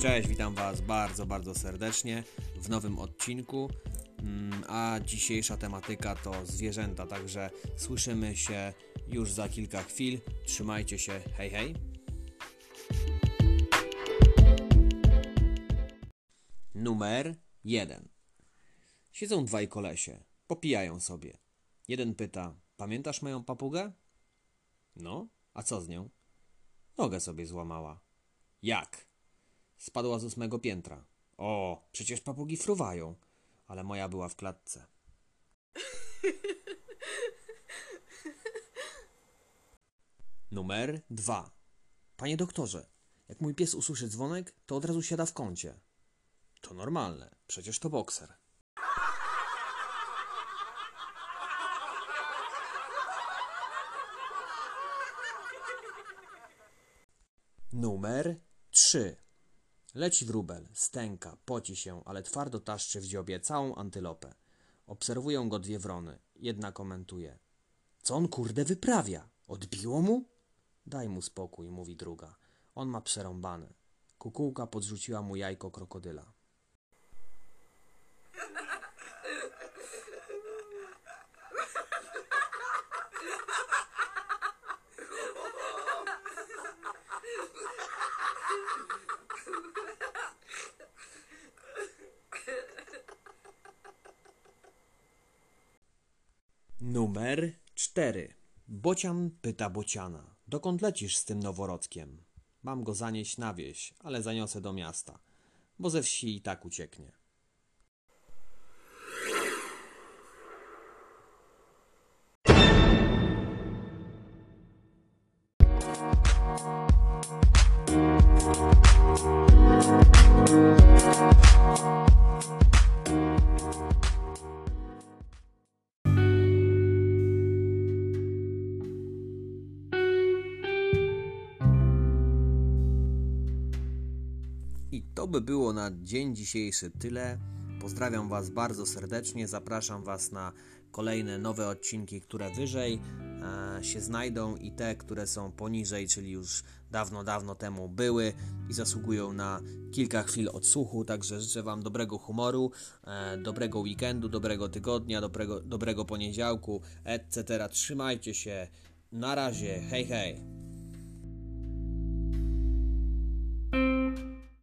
Cześć, witam Was bardzo, bardzo serdecznie w nowym odcinku. Mm, A dzisiejsza tematyka to zwierzęta, także słyszymy się już za kilka chwil. Trzymajcie się, hej, hej. Numer jeden. Siedzą dwaj kolesie, popijają sobie. Jeden pyta: Pamiętasz moją papugę? No, a co z nią? Nogę sobie złamała. Jak? Spadła z ósmego piętra. O, przecież papugi fruwają, ale moja była w klatce. Numer dwa. Panie doktorze, jak mój pies usłyszy dzwonek, to od razu siada w kącie. To normalne, przecież to bokser. Numer 3. Leci wróbel, stęka, poci się, ale twardo taszczy w dziobie całą antylopę. Obserwują go dwie wrony. Jedna komentuje. Co on kurde wyprawia? Odbiło mu? Daj mu spokój, mówi druga. On ma przerąbane. Kukułka podrzuciła mu jajko krokodyla. Numer 4. Bocian pyta bociana. Dokąd lecisz z tym noworodkiem? Mam go zanieść na wieś, ale zaniosę do miasta, bo ze wsi i tak ucieknie. I to by było na dzień dzisiejszy tyle. Pozdrawiam Was bardzo serdecznie. Zapraszam Was na kolejne nowe odcinki, które wyżej e, się znajdą i te, które są poniżej, czyli już dawno, dawno temu były i zasługują na kilka chwil odsłuchu. Także życzę Wam dobrego humoru, e, dobrego weekendu, dobrego tygodnia, dobrego, dobrego poniedziałku, etc. Trzymajcie się. Na razie. Hej, hej.